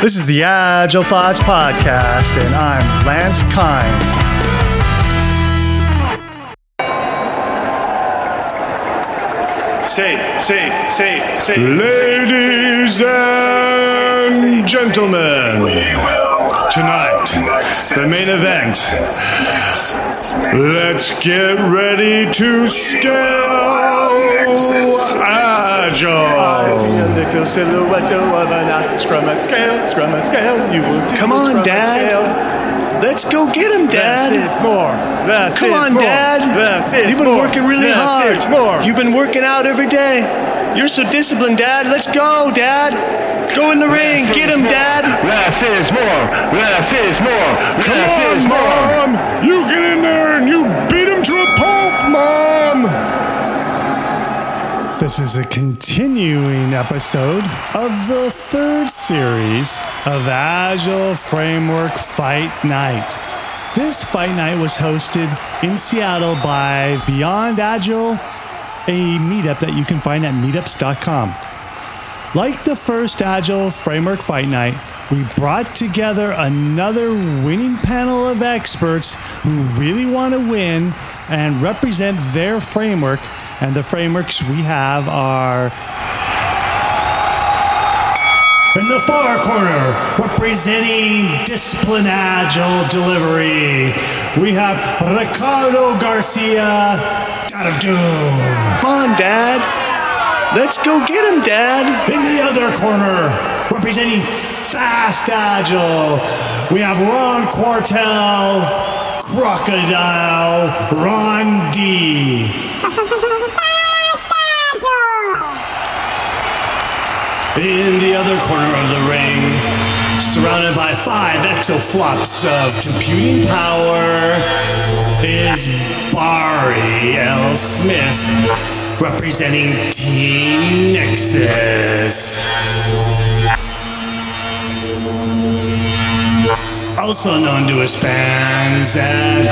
This is the Agile Thoughts Podcast, and I'm Lancer Kind. Safe, safe, safe, safe. Ladies and gentlemen, tonight, the main event. Let's get ready to scale Agile. Come on, Dad. Let's go get him, Dad. Less is more. Less Come on, more. Dad. Less is You've been more. working really Less hard. is more. You've been working out every day. You're so disciplined, Dad. Let's go, Dad. Go in the ring. Get him, Dad. Less is more. Less is more. Come Less on, is more. Mom! You get in there and you beat him to a pulp, Mom! This is a continuing episode of the third series of Agile Framework Fight Night. This fight night was hosted in Seattle by Beyond Agile, a meetup that you can find at meetups.com. Like the first Agile Framework Fight Night, we brought together another winning panel of experts who really want to win and represent their framework. And the frameworks we have are in the far corner, representing Discipline Agile Delivery, we have Ricardo Garcia, God of Doom. Come on, Dad. Let's go get him, Dad. In the other corner, representing Fast Agile, we have Ron Quartel, Crocodile, Ron D. In the other corner of the ring, surrounded by five exaflops of computing power, is Barry L. Smith, representing Team Nexus. Also known to his fans as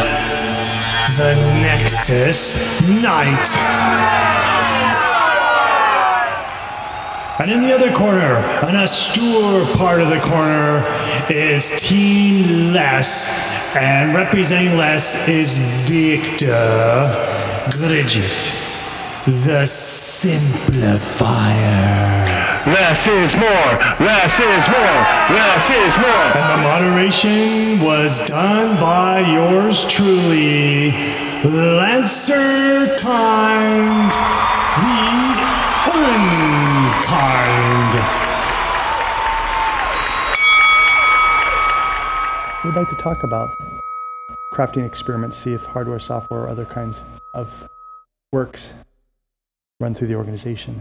the Nexus Knight. And in the other corner, an austere part of the corner, is Team Less. And representing Less is Victor Grgic, the Simplifier. Less is more. Less is more. Less is more. And the moderation was done by yours truly, Lancer Kind, the Unkind. We'd like to talk about crafting experiments, see if hardware, software, or other kinds of works run through the organization.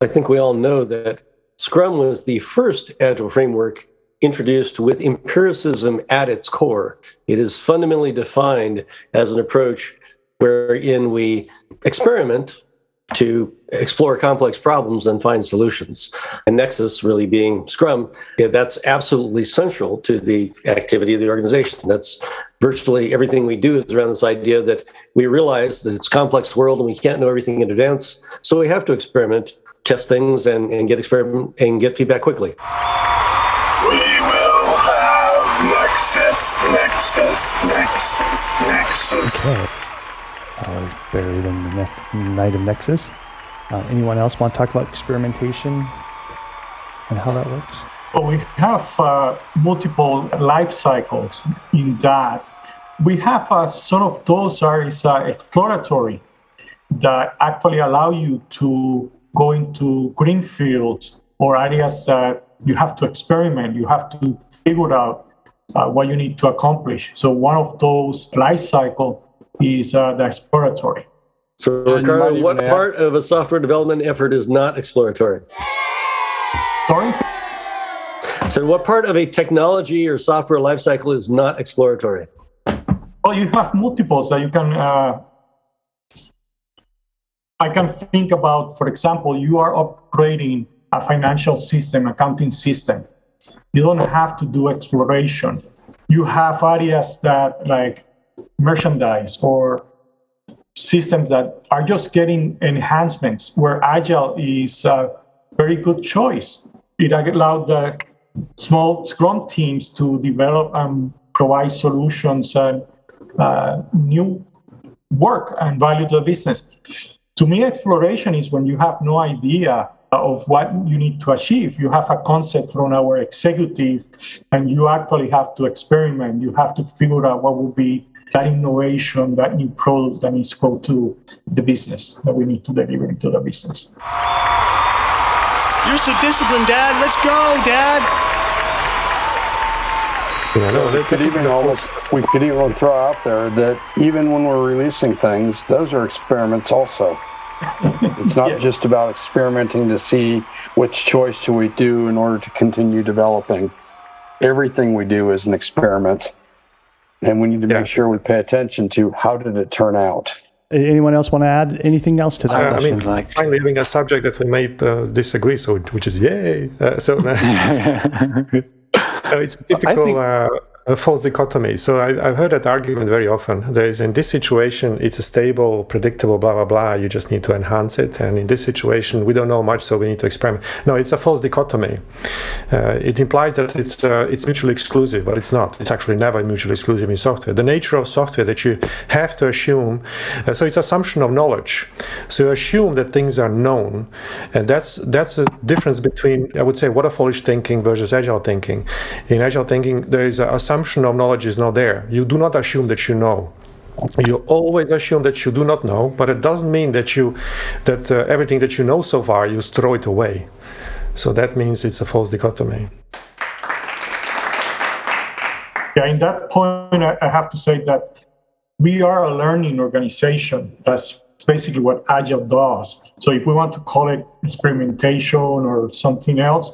I think we all know that Scrum was the first agile framework introduced with empiricism at its core. It is fundamentally defined as an approach wherein we experiment to explore complex problems and find solutions. And Nexus really being Scrum, yeah, that's absolutely central to the activity of the organization. That's virtually everything we do is around this idea that we realize that it's a complex world and we can't know everything in advance. So we have to experiment, test things and, and get experiment and get feedback quickly. We will have Nexus, Nexus, Nexus, Nexus. Okay. Uh, is buried in the ne- Night of Nexus. Uh, anyone else want to talk about experimentation and how that works? Well, we have uh, multiple life cycles in that. We have uh, sort of those are is, uh, exploratory that actually allow you to go into green fields or areas that you have to experiment. You have to figure out uh, what you need to accomplish. So one of those life cycle is uh, the exploratory. So, Ricardo, what part of a software development effort is not exploratory? Sorry? So, what part of a technology or software lifecycle is not exploratory? Well, you have multiples that you can. Uh, I can think about, for example, you are upgrading a financial system, accounting system. You don't have to do exploration. You have areas that, like merchandise or systems that are just getting enhancements where agile is a very good choice it allowed the small Scrum teams to develop and provide solutions and uh, new work and value to the business. To me, exploration is when you have no idea of what you need to achieve. You have a concept from our executive, and you actually have to experiment. You have to figure out what will be that innovation, that new product that needs to go to the business that we need to deliver into the business. You're so disciplined, Dad. Let's go, Dad. Yeah, no, we could even almost we could even throw out there that even when we're releasing things, those are experiments also. It's not yeah. just about experimenting to see which choice do we do in order to continue developing. Everything we do is an experiment. And we need to yeah. make sure we pay attention to how did it turn out. Anyone else want to add anything else to that? Uh, I mean, like finally having a subject that we may uh, disagree, so which is yay. Uh, so it's typical think, uh, a false dichotomy. So I, have heard that argument very often. There is in this situation, it's a stable, predictable, blah blah blah. You just need to enhance it. And in this situation, we don't know much, so we need to experiment. No, it's a false dichotomy. Uh, it implies that it's uh, it's mutually exclusive, but it's not. It's actually never mutually exclusive in software. The nature of software that you have to assume. Uh, so it's assumption of knowledge. So you assume that things are known, and that's that's a difference between I would say waterfallish thinking versus agile thinking. In agile thinking, there is a assumption assumption of knowledge is not there. You do not assume that you know. You always assume that you do not know, but it doesn't mean that you that uh, everything that you know so far you throw it away. So that means it's a false dichotomy. Yeah, in that point, I have to say that we are a learning organization. That's basically what Agile does. So if we want to call it experimentation or something else,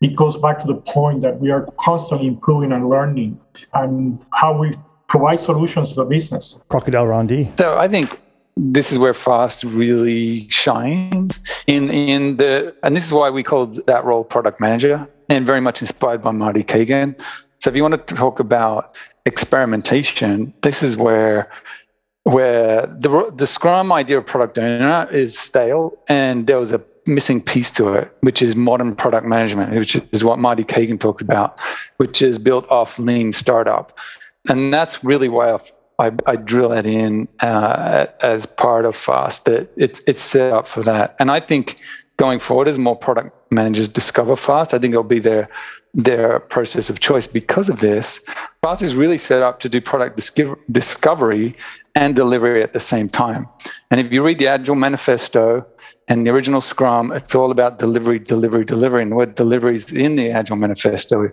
it goes back to the point that we are constantly improving and learning and how we provide solutions to the business. Crocodile Rondi. So I think this is where fast really shines in in the and this is why we called that role product manager and very much inspired by Marty Cagan. So if you want to talk about experimentation, this is where where the the Scrum idea of product owner is stale, and there was a missing piece to it, which is modern product management, which is what Marty Cagan talks about, which is built off lean startup. And that's really why I, I drill that in uh, as part of FAST, that it's, it's set up for that. And I think going forward, as more product managers discover FAST, I think it'll be their, their process of choice because of this. FAST is really set up to do product discovery and delivery at the same time. And if you read the Agile Manifesto, and the original Scrum, it's all about delivery, delivery, delivery. And the word delivery is in the Agile Manifesto.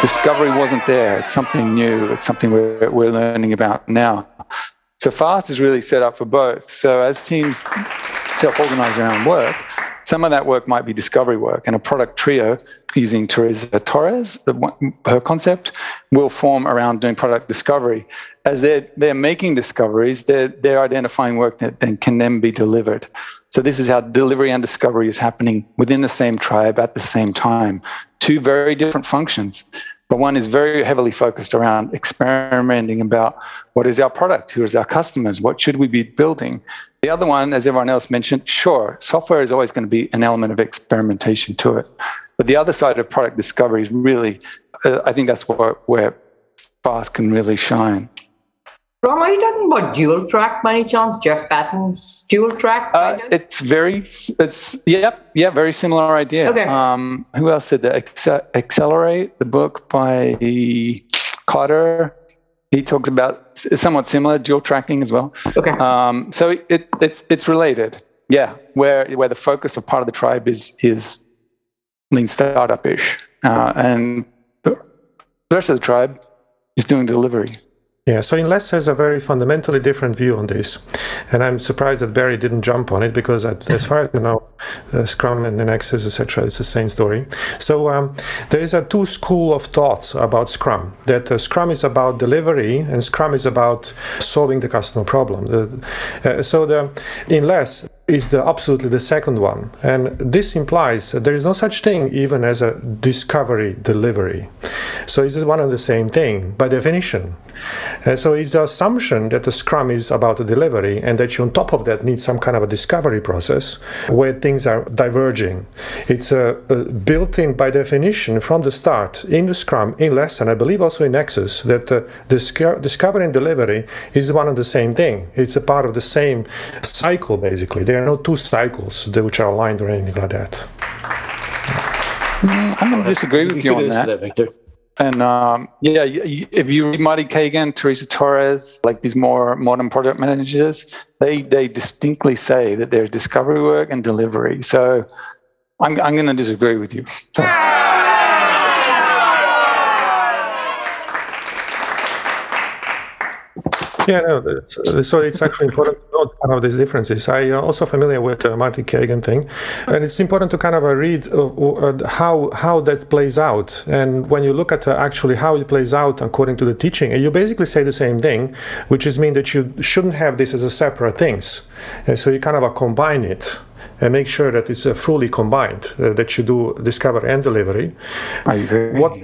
Discovery wasn't there. It's something new. It's something we're, we're learning about now. So FAST is really set up for both. So as teams self-organize around work, some of that work might be discovery work, and a product trio using Teresa Torres, her concept, will form around doing product discovery. As they're, they're making discoveries, they're, they're identifying work that then can then be delivered. So this is how delivery and discovery is happening within the same tribe at the same time. Two very different functions. But one is very heavily focused around experimenting about what is our product, who is our customers, what should we be building. The other one, as everyone else mentioned, sure, software is always going to be an element of experimentation to it. But the other side of product discovery is really, uh, I think that's where, where FAST can really shine. Ron, are you talking about dual track by any chance? Jeff Patton's dual track? Uh, it's very, it's, yeah, yeah, very similar idea. Okay. Um, who else did that? Accelerate, the book by Kotter. He talks about somewhat similar dual tracking as well. Okay. Um, so it, it's, it's related. Yeah. Where, where the focus of part of the tribe is, is lean startup ish. Uh, and the rest of the tribe is doing delivery. Yeah, so In Less has a very fundamentally different view on this. And I'm surprised that Barry didn't jump on it because, as far as you know, uh, Scrum and Nexus, etc., it's the same story. So um, there is a two school of thoughts about Scrum. That uh, Scrum is about delivery and Scrum is about solving the customer problem. Uh, so the In Less is the absolutely the second one and this implies there is no such thing even as a discovery delivery So it's one and the same thing by definition. And so it's the assumption that the Scrum is about a delivery and that you on top of that need some kind of a discovery process where things are diverging. It's uh, uh, built in by definition from the start in the Scrum, in Lesson, I believe also in Nexus, that uh, discovery and delivery is one and the same thing. It's a part of the same cycle, basically. There are no two cycles which are aligned or anything like that. Mm, I'm going to disagree with you on that. that Victor. And um, yeah, if you read Marty Cagan, Teresa Torres, like these more modern product managers, they they distinctly say that there's discovery work and delivery. So I'm I'm going to disagree with you. Yeah, no, uh, so it's actually important to note kind of these differences. I am uh, also familiar with the uh, Marty Cagan thing, and it's important to kind of read how how that plays out. And when you look at actually how it plays out according to the teaching, you basically say the same thing, which is mean that you shouldn't have this as a separate things. And so you kind of combine it and make sure that it's uh, fully combined, uh, that you do discovery and delivery. I agree. What,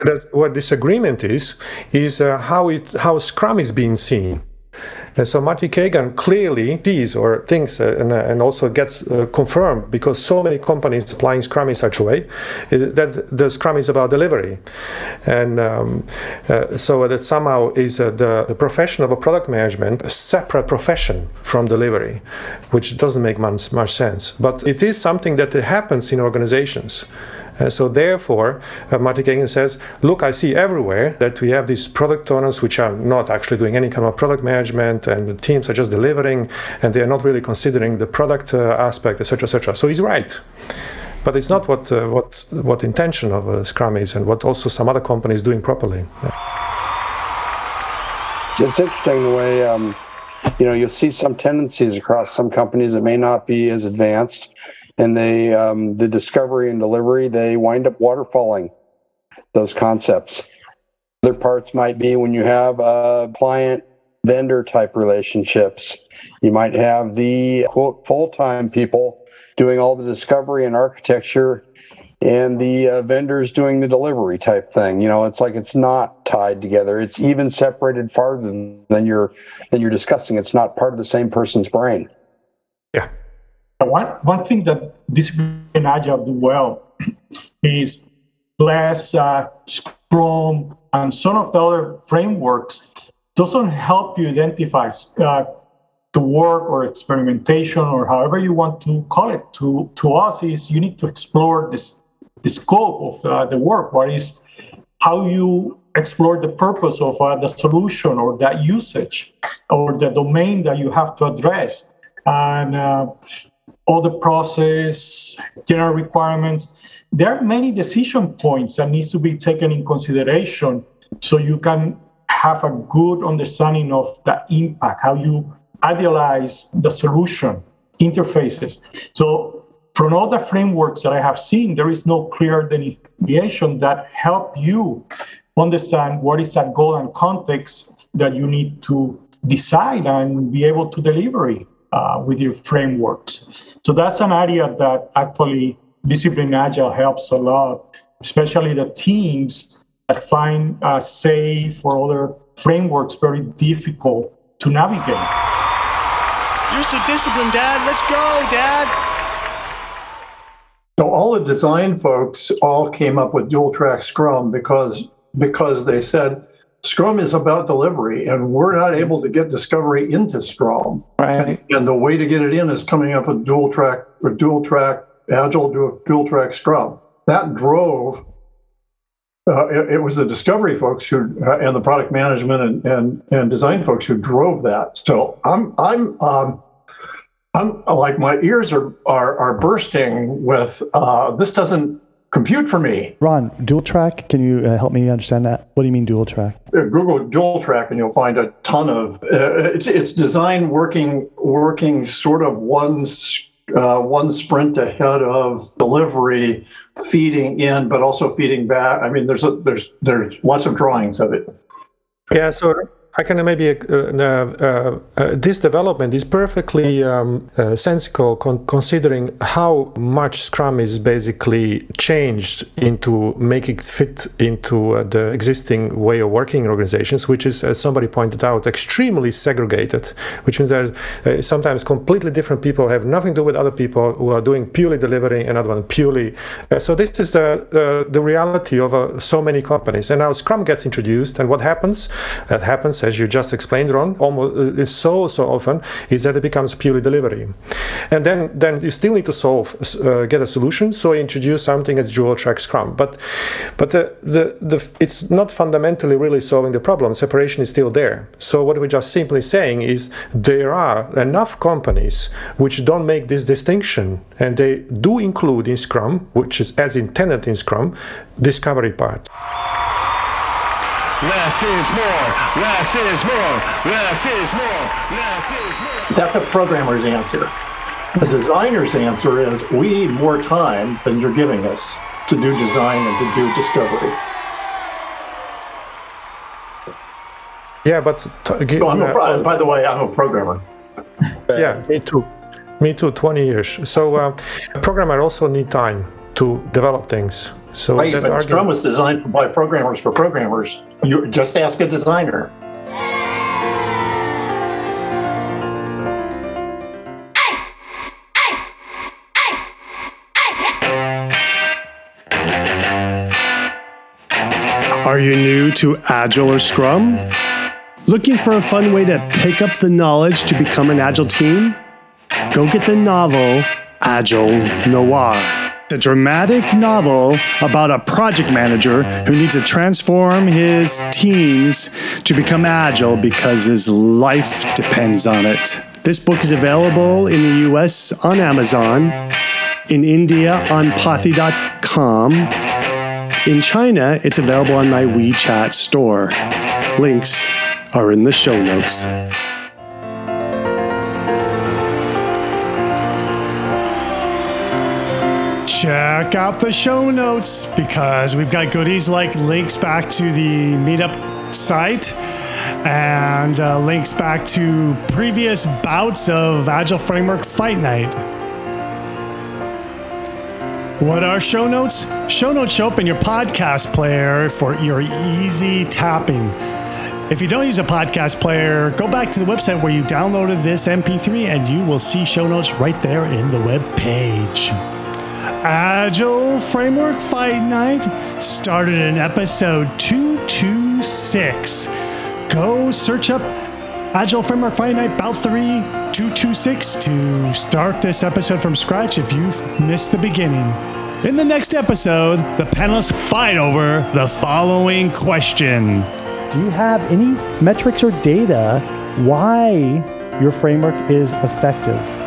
that's what this agreement is, is uh, how it how Scrum is being seen. And so Marty Cagan clearly sees or thinks uh, and, uh, and, also gets uh, confirmed because so many companies applying Scrum in such a way uh, that the Scrum is about delivery. And um, uh, so that somehow is uh, the, the profession of a product management a separate profession from delivery, which doesn't make much, much sense. But it is something that happens in organizations. Uh, so therefore, uh, Marty Cagan says, look, I see everywhere that we have these product owners which are not actually doing any kind of product management and the teams are just delivering and they are not really considering the product uh, aspect, etc., etc. So he's right. But it's not what uh, what what intention of uh, Scrum is, and what also some other companies doing properly. Yeah. It's interesting the way um, you know you'll see some tendencies across some companies that may not be as advanced and they um, the discovery and delivery they wind up waterfalling those concepts. Other parts might be when you have a client vendor type relationships. You might have the quote full-time people doing all the discovery and architecture and the uh, vendors doing the delivery type thing. You know it's like it's not tied together. It's even separated farther than you're than you're discussing. It's not part of the same person's brain. Yeah one, one thing that Discipline Agile do well is less uh, Scrum and some of the other frameworks doesn't help you identify uh, the work or experimentation or however you want to call it. To, to us is you need to explore this, the scope of uh, the work. What is how you explore the purpose of uh, the solution or that usage or the domain that you have to address. And all the process, general requirements. There are many decision points that needs to be taken in consideration so you can have a good understanding of the impact, how you idealize the solution, interfaces. So from all the frameworks that I have seen, there is no clear delineation that help you understand what is that goal and context that you need to decide and be able to deliver it uh, with your frameworks. So that's an area that actually Discipline Agile helps a lot, especially the teams that find uh, SAFe or other frameworks very difficult to navigate. You're so disciplined, Dad. Let's go, Dad. So all the design folks all came up with dual track Scrum because because they said Scrum is about delivery, and we're not able to get discovery into Scrum. Right. And, the way to get it in is coming up with dual track or dual track agile dual, dual track Scrum. That drove. Uh, it, it, was the discovery folks who uh, and the product management and, and and design folks who drove that. So I'm I'm um, I'm like my ears are are, are bursting with uh, this doesn't compute for me. Ron, dual track, can you uh, help me understand that? What do you mean dual track? Uh, Google dual track and you'll find a ton of uh, it's it's design working working sort of one uh, one sprint ahead of delivery, feeding in, but also feeding back. I mean, there's a, there's there's lots of drawings of it. Yeah, so I can maybe uh, uh, uh, this development is perfectly um, uh, sensical con- considering how much Scrum is basically changed into making it fit into uh, the existing way of working in organizations, which is, as somebody pointed out, extremely segregated. Which means that uh, sometimes completely different people have nothing to do with other people who are doing purely delivery, another one purely. so this is the the reality of so many companies. And now Scrum gets introduced, and what happens? That happens as you just explained, Ron, almost uh, so so often is that it becomes purely delivery, and then then you still need to solve uh, get a solution. So introduce something as dual track Scrum, but but the, the the it's not fundamentally really solving the problem. Separation is still there. So what we're just simply saying is there are enough companies which don't make this distinction, and they do include in Scrum, which is as intended in Scrum, discovery part. Less is more. Less is more. Less is more. Less is more. That's a programmer's answer. The designer's answer is we need more time than you're giving us to do design and to do discovery. Yeah, but t- oh, uh, by the way, I'm a programmer. Yeah, me too. Me too. Twenty years. So, uh, programmer also need time to develop things. So right, that but argument, Scrum was designed by programmers for programmers. You just ask a designer. Are you new to Agile or Scrum? Looking for a fun way to pick up the knowledge to become an Agile team? Go get the novel Agile Noir a dramatic novel about a project manager who needs to transform his teams to become agile because his life depends on it. This book is available in the US on Amazon, in India on Pothi.com. In China, it's available on my WeChat store. Links are in the show notes. Check out the show notes because we've got goodies like links back to the meetup site and uh, links back to previous bouts of Agile Framework Fight Night. What are show notes? Show notes show up in your podcast player for your easy tapping. If you don't use a podcast player, go back to the website where you downloaded this MP3 and you will see show notes right there in the web page. Agile Framework Fight Night started in episode 226. Go search up Agile Framework Fight Night Bout 3 226 to start this episode from scratch if you've missed the beginning. In the next episode, the panelists fight over the following question Do you have any metrics or data why your framework is effective?